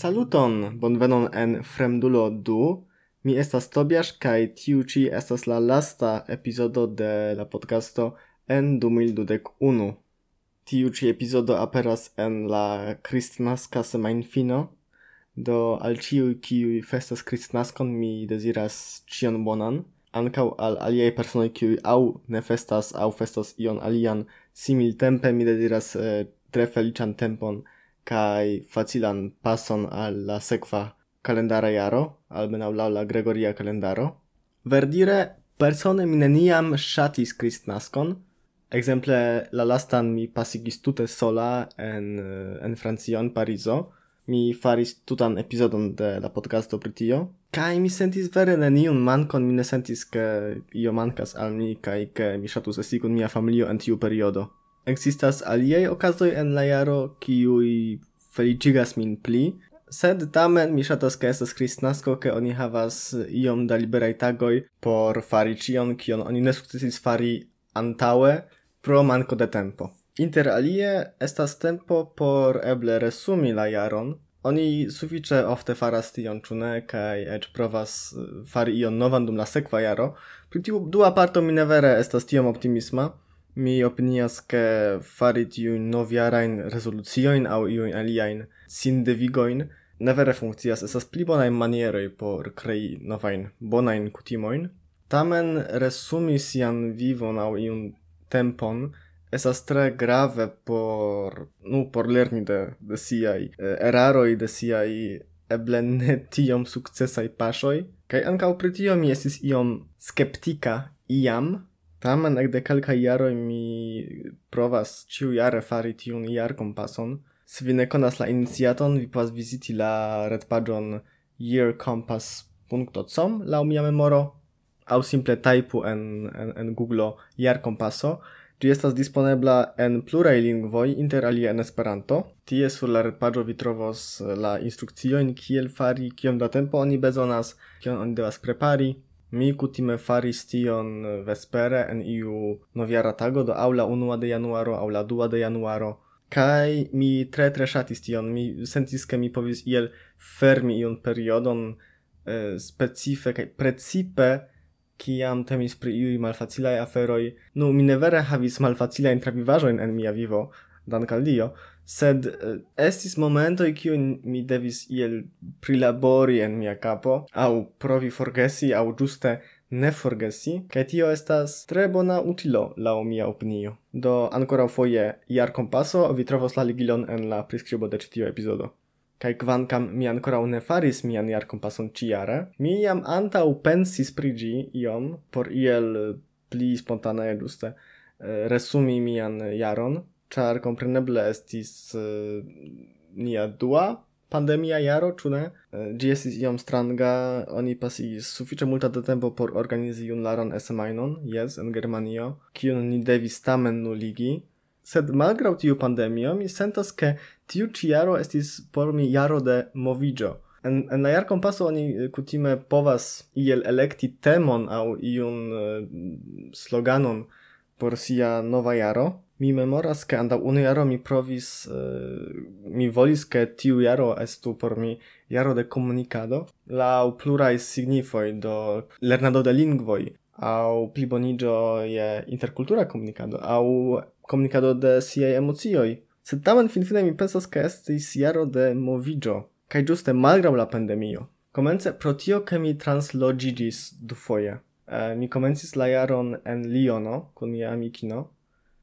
Saluton, bonvenon en Fremdulo du. Mi estas Tobias kaj tiu ĉi estas la lasta epizodo de la podcasto en 2021. Tiu ĉi epizodo aperas en la kristnaska semajnfino. Do al ĉiuj kiuj festas kristnaskon mi deziras ĉion bonan. Ankaŭ al aliaj personoj kiuj aŭ ne festas aŭ festas ion alian similtempe mi deziras eh, tre feliĉan tempon kai facilan pason al la sekva kalendara jaro, almenau laŭ la gregoria kalendaro. Verdire persone mi neniam ŝatis kristnaskon, Exemple la lastan mi pasigis tute sola en en Francion Parizo. Mi faris tutan epizodon de la podcasto pri tio. Mi sentis vere neniun mankon, mi ne sentis ke io mankas al mi kai ke mi shatus esti kun mia familio en tiu periodo. Existas aliei okazoi en la jaro kiui felicigas min pli, sed tamen mi shatas ke estas kristnasko ke oni havas iom da liberaj tagoj por fari ĉion kion oni ne sukcesis fari antaŭe pro manko de tempo. Inter alie estas tempo por eble resumi la jaron, Oni sufiĉe ofte faras tion, ĉu ne, kaj eĉ provas fari ion novan dum la sekva jaro. Pri tiu dua parto mi ne vere estas tiom optimisma, mi opinias ke fari tiu noviarain rezolucioin au iuin aliain sindevigoin ne vere funkcias, esas pli bonain manieroj por krei novain bonain kutimoin, tamen resumi sian vivon au iun tempon esas tre grave por, nu, por lerni de, de siai eh, eraroi, de siai eble ne tiom successai pasoi, kai ancau pri tio mi estis iom skeptika iam, Tamen ekde kelkaj jaroj mi provas ĉiujare fari tiun jarkompason. Se vi ne konas la iniciaton, vi povas viziti la retpaĝon yearcompass.com laŭ mia memoro aŭ simple tajpu en, en, en Google jarkompaso. Ĝi estas disponebla en pluraj lingvoj, inter alie en Esperanto. Tie sur la retpaĝo vi trovos la instrukciojn kiel fari, kiom da tempo oni bezonas, kion oni devas prepari, Mi kutime faris tion eh, vespere en iu noviara tago, do aula 1 de januaro, aula 2 de januaro, kai mi tre tre ŝatis tion, mi sentis ke mi povis iel fermi iun periodon eh, specife kaj precipe kiam temis pri iuj malfacilaj aferoj. Nu, mi ne vere havis malfacilajn travivaĵojn en mia vivo, dankal Dio, sed eh, estis momentoj kiu mi devis iel prilabori en mia capo au provi forgesi au juste ne forgesi kaj tio estas tre bona utilo la mia opinio. Do ancora foje iar compasso vi trovos la ligilon en la priskribo de tio tiu epizodo. Kaj kvankam mi ancora ne faris mian iar compasson ciare mi jam u pensis prigi iom por iel eh, pli spontane ĝuste eh, resumi mian jaron char compreneble estis uh, nia dua pandemia jaro, ĉu ne? Eh, ĝi estis iom stranga, oni pasigis sufiĉe multa de tempo por organizi junlaran esemajnon, jes, en Germanio, kiun ni devis tamen nuligi. Sed malgraŭ tiu pandemio, mi sentas ke tiu ĉi jaro estis por mi jaro de moviĝo. En, en la jarkompaso oni eh, kutime povas iel elekti temon aŭ iun uh, sloganon por sia nova jaro, Mi memoras ke anda unu jaro mi provis eh, mi volis ke tiu jaro estu por mi jaro de komunikado la pluraj signifoj do lernado de lingvoj au pliboniĝo je interkultura komunikado au komunikado de siaj emocioj. Sed tamen finfine mi pensas ke estis jaro de moviĝo kaj ĝuste malgraŭ la pandemio. Komence pro tio ke mi transloĝiĝis dufoje. Uh, mi komencis la jaron en Liono kun mia amikino.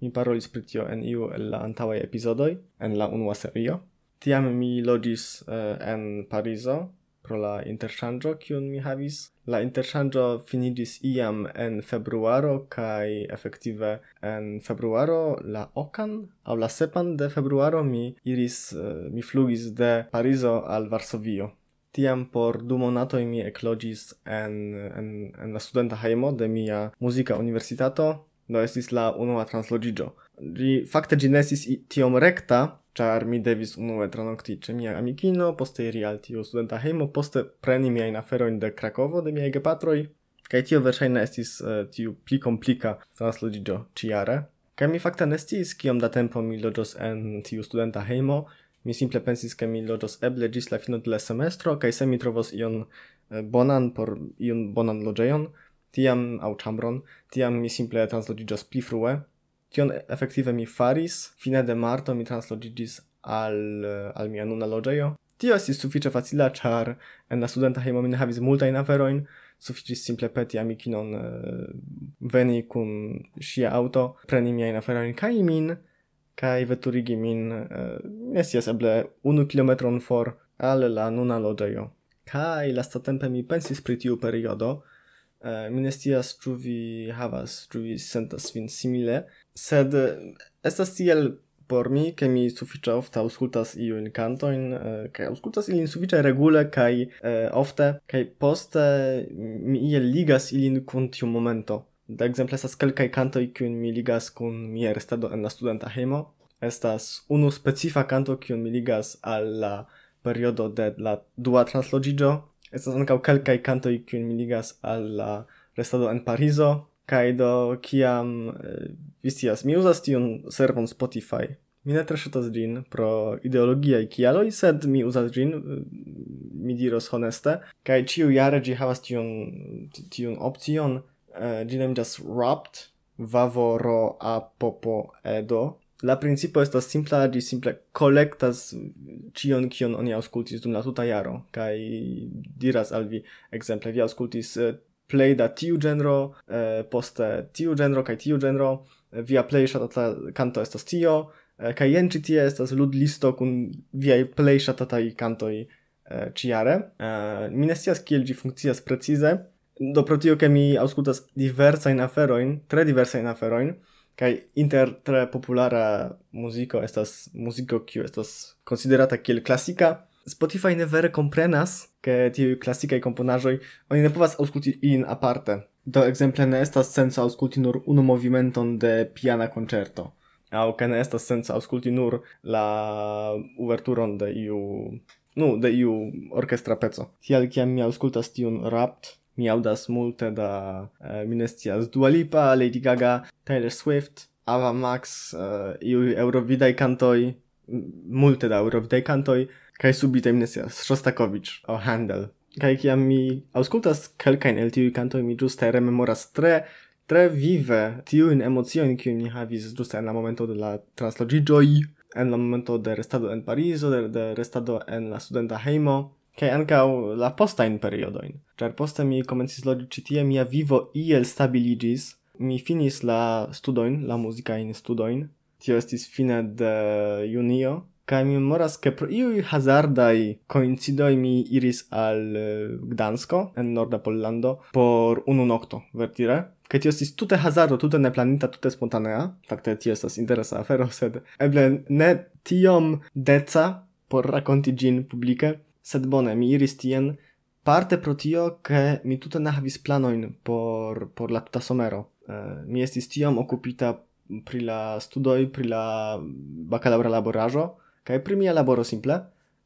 Mi parolis pri tio en iu el la antaŭaj epizodoj en la unua serio. Tiam mi loĝis uh, en Parizo pro la interŝanĝo kiun mi havis. La interŝanĝo finiĝis iam en februaro kaj efektive en februaro la okan aŭ la sepan de februaro mi iris uh, mi flugis de Parizo al Varsovio. Tiam por du monatoj mi ekloĝis en, en, en la studenta hejmo de mia muzika universitato do estis la unua translogigio. Gi, fakte gi nesis tiom recta, char mi devis unue tranokti ce mia amikino, poste iri al tio studenta heimo, poste preni miain aferoin de Krakovo de miaj gepatroi, kai tio verŝajne estis uh, tiu pli complica translogigio ciare. Kai mi fakte nestis, kiom da tempo mi loĝos en tiu studenta heimo, mi simple pensis ke mi loĝos eble ĝis la fino de la semestro kaj se mi trovos ion bonan por iun bonan loĝejon, tiam au chambron, tiam mi simple translogigas pli frue. Tion efektive mi faris, fine de marto mi translogigis al, al mia nuna logeio. Tio estis sufiĉe facila, ĉar en la studenta hejmo mi ne havis multajn aferojn, suficis simple peti amikinon eh, veni kun sia auto, preni miajn aferojn kaj min, kai veturigi min, uh, scias eble unu kilometron for al la nuna loĝejo. lasta tempe mi pensis pri tiu periodo, Uh, mi ne scias ĉu vi havas, ĉu vi sentas vin simile, sed eh, estas tiel por mi, ke mi sufiĉe ofte aŭskultas iujn kantojn uh, kaj aŭskultas ilin sufiĉe regule kaj uh, ofte kaj poste mi iel ligas ilin kun tiu momento. Da ekzemple estas kelkaj kantoj kiujn mi ligas kun mia restado en la studenta hejmo. Estas unu specifa kanto kiun mi ligas al la periodo de la dua transloĝiĝo Estas ankaŭ kelkaj kantoj kiujn mi ligas al la restado en Parizo kaj do kiam eh, vi scias mi uzas tiun servon Spotify. Mi ne tre ŝatas ĝin pro ideologiaj kialoj, sed mi uzas ĝin, eh, mi diros honeste, kaj ĉiujare ĝi havas tiun tiun opcion, eh, ĝi nomiĝas Wrapped, vavoro a popo edo la principo estas simpla, di simple collectas cion kion oni auscultis dum la tuta jaro kaj diras al vi exemple vi auscultis uh, eh, play da tiu genro, uh, poste tiu genro kaj tiu genro, eh, via play shatata kanto estas tio, eh, kaj en ĉi tie estas ludlisto kun viaj plej ŝatataj kantoj eh, ĉiare. Eh, mi ne scias kiel ĝi funkcias precize, do pro tio ke mi aŭskultas diversajn aferojn, tre diversajn aferojn, Kai inter tre populara muziko estas muziko kiu estas konsiderata kiel klasika. Spotify ne vere komprenas, ke tiu klasika komponaĵoj oni ne povas aŭskulti in aparte. Do ekzemple ne estas senco aŭskulti nur unu movimenton de piana koncerto, aŭ ke ne estas senco aŭskulti nur la uverturon de iu nu, de iu orkestra peco. Tial kiam mi aŭskultas tiun rapt, mi audas multe da eh, uh, minestias Dua Lipa, Lady Gaga, Taylor Swift, Ava Max, uh, iu eurovidaj cantoi, multe da eurovidaj cantoi, kai subite minestias Shostakovich o Handel. Kai kiam mi auskultas kelkain el tiui cantoi, mi giuste rememoras tre tre vive tiujn emociojn kiujn mi havis ĝuste en la momento de la transloĝiĝoj en la momento de restado en Parizo, de, de restado en la studenta heimo, kai anka la posta in periodo in char poste mi komencis lodi citie mia vivo iel stabiligis mi finis la studoin la muzikajn studoin tio estis fine de junio, kai mi memoras, ke pro iu hazardai coincidoi mi iris al Gdansko, en norda Pollando, por unu nokto, vertire, Kaj tio estis tute hazardo, tute neplanita, tute spontanea. Fakte tio estas interesa afero, sed eble ne tiom deca por rakonti ĝin publike, sed bone, mi iris tien, parte pro tio, ke mi tute ne havis planoin por, por la tuta somero. Uh, mi estis tiom okupita pri la studoi, pri la bakalaŭra laborajo, kaj pri mia laboro simple,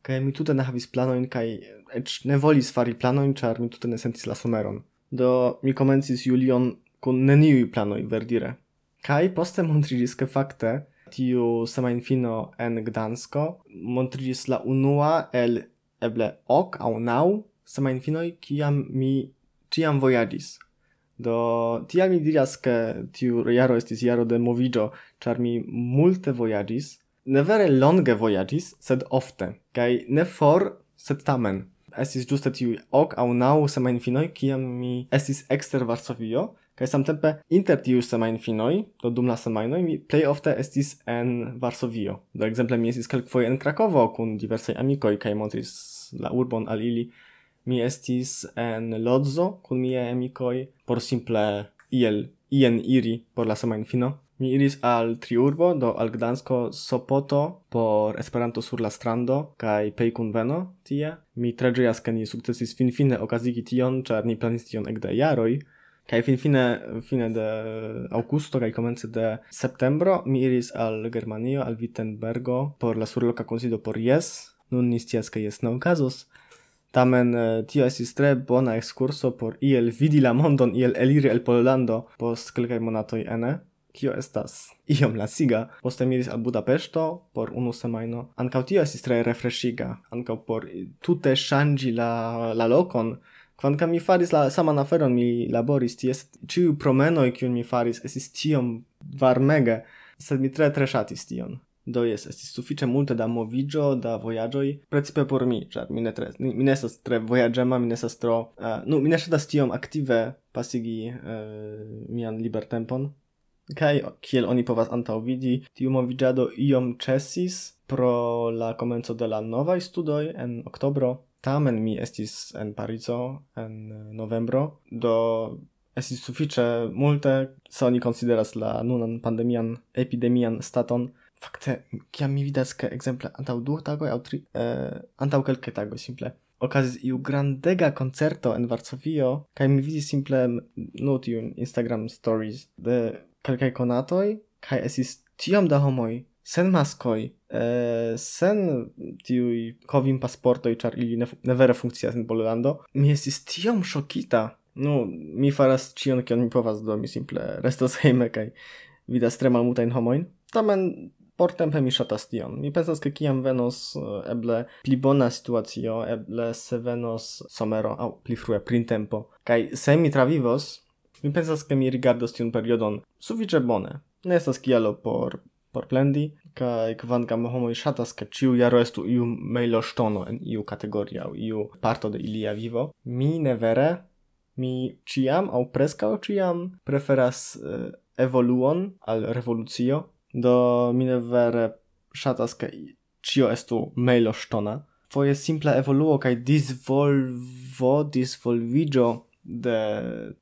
kaj mi tute ne havis planoin, kaj ec ne volis fari planoin, ĉar mi tute ne sentis la someron. Do mi komencis julion kun neniuj planoj verdire. Kaj poste montriĝis ke fakte tiu semajnfino en Gdansko montriĝis la unua el eble ok au nau semajnfinoj kiam mi ciam voyagis. Do tiam mi diras ke tiu jaro estis jaro de movigio, char mi multe voyagis, ne vere longe voyagis, sed ofte, kai ne for, sed tamen. Estis giuste tiu ok au nau semain finoi kiam mi estis exter Varsovio, Kaj samtempe inter tiu semajnfinoj, do dum la semajnoj, mi plej ofte estis en Varsovio. Do ekzemple mi estis kelkfoje en Krakovo kun diversaj amikoj kaj montris la urbon al ili. Mi estis en Lodzo kun miaj amikoj por simple iel ien iri por la semajnfino. Mi iris al Triurbo, do al Gdansko, Sopoto por Esperanto sur la strando kaj pej tie. Mi tre ĝojas ke ni sukcesis finfine okazigi tion, ĉar ni planis tion ekde jaroj, Kaj finfine fine de aŭgusto kaj komence de septembro mi iris al Germanio, al Wittenbergo por la surloka konsido por Jes. Nun ni scias ke jes ne okazos. Tamen eh, tio estis tre bona ekskurso por iel vidi la mondon, iel eliri el Pollando post kelkaj monatoj ene. Kio estas iom lasiga. Poste miris al Budapeŝto por unu semajno. Ankaŭ tio estis tre refreshiga, ankaŭ por tute ŝanĝi la la lokon Kvankam mi faris la saman aferon, mi laboris ties, ciu promenoi kiun mi faris esis tiom varmega, sed mi tre tre shatis tion. Do jes, estis sufiĉe multe da movigio, da vojaĝoj, precipe por mi, ĉar mi ne tre mi ne estas tre vojaĝema, mi ne estas tro, uh, nu mi ne ŝatas tiom aktive pasigi uh, mian libertempon. Kaj kiel oni povas antaŭvidi, tiu moviĝado iom ĉesis pro la komenco de la novaj studoj en oktobro Tamen mi estis en Parizo en eh, novembro, do estis sufiĉe multe, se oni konsideras la nunan pandemian epidemian staton, fakte kiam mi vidas ke ekzemple antaŭ du tagoj aŭ tri eh, antaŭ kelke tagoj simple okazis iu grandega koncerto en Varsovio kaj mi vidis simple nu tiun Instagram stories de kelkaj konatoj kaj estis tiom da homoj sen maskoj Eh, sen tiuj kovim pasportoj ĉar ili ne, ne vere funkcias en Pollando mi estis tiom szokita nu mi faras cion kion mi povas do mi simple restos hejme kaj vidas tre multajn homojn. Tamen portempe mi ŝatas tion. Mi pensas ke kiam venos eh, eble pli bona situacio eble se venos somero au pli frue printempo Kai se mi travivos mi pensas ke mi rigardos tion periodon sufiĉe bone. Ne estas kialo por por plendi kai kvankam homoj ŝatas ke ĉiu jaro estu iu mejloŝtono en iu kategorio aŭ iu parto de ilia vivo mi ne vere mi ĉiam aŭ preskaŭ ĉiam preferas uh, evoluon al revolucio do mi ne vere shatas ke ĉio estu mejloŝtona. Foje simpla evoluo kai disvolvo disvolvigio de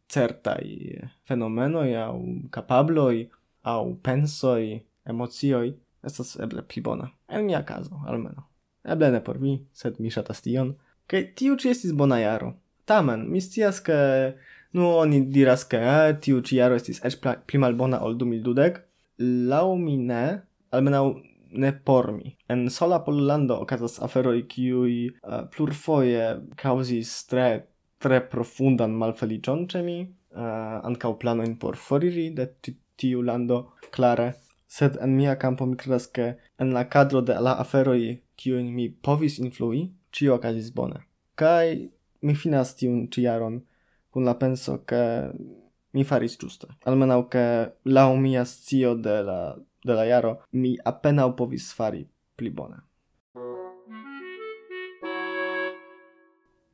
certai fenomenoi au capabloi au pensoi emocioi Estas eble pli bona. En mia caso, almeno. Eble ne por vi, sed mi ŝatas tion. Kaj tiu ĉi estis bona jaro. Tamen, mi scias ke nu oni diras ke eh, tiu ĉi jaro estis eĉ pli malbona ol 2012. Laŭ mi ne, almenaŭ ne por mi. En sola Pollando okazas aferoj kiuj uh, plurfoje kaŭzis tre tre profundan malfeliĉon ĉe mi, uh, ankaŭ planojn por foriri de tiu lando klare sed en mia campo mi credas che en la cadro de la aferoi kiun mi povis influi, cio okazis bone. Kai mi finas tiun ciaron kun la penso ke mi faris giuste. Almenau che lau mia scio de la, de la jaro mi appena povis fari pli bone.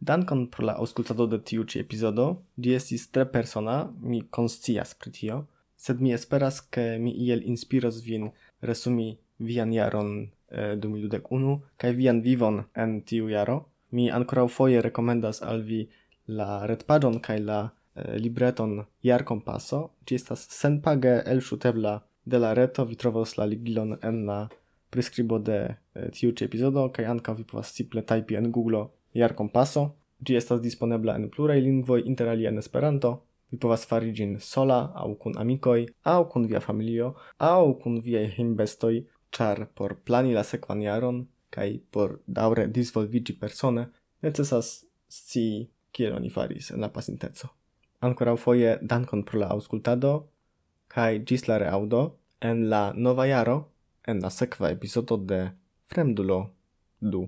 Dankon pro la auscultado de tiu ci epizodo, di estis tre persona, mi conscias pri tio, sed mi esperas ke mi iel inspiros vin resumi vian jaron eh, 2021 kaj vian vivon en tiu jaro. Mi ankoraŭ foje rekomendas al vi la retpaĝon kaj la eh, libreton Jar Kompaso. Ĝi estas senpage elŝutebla de la reto, vi trovos la ligilon en la priskribo de eh, tiu ĉi epizodo kaj ankaŭ vi povas simple tajpi en Google Jar Kompaso. Ĝi estas disponebla en pluraj lingvoj, inter alia en Esperanto, Vi povas fari ĝin sola aŭ kun amikoj, aŭ kun via familio, aŭ kun viaj hejmbestoj, ĉar por plani la sekvan jaron kaj por daŭre disvolviĝi persone necesas scii kiel oni faris en la pasinteco. Ankoraŭ foje dankon pro la aŭskultado kaj ĝis la reaŭdo en la nova jaro en la sekva epizodo de Fremdulo du.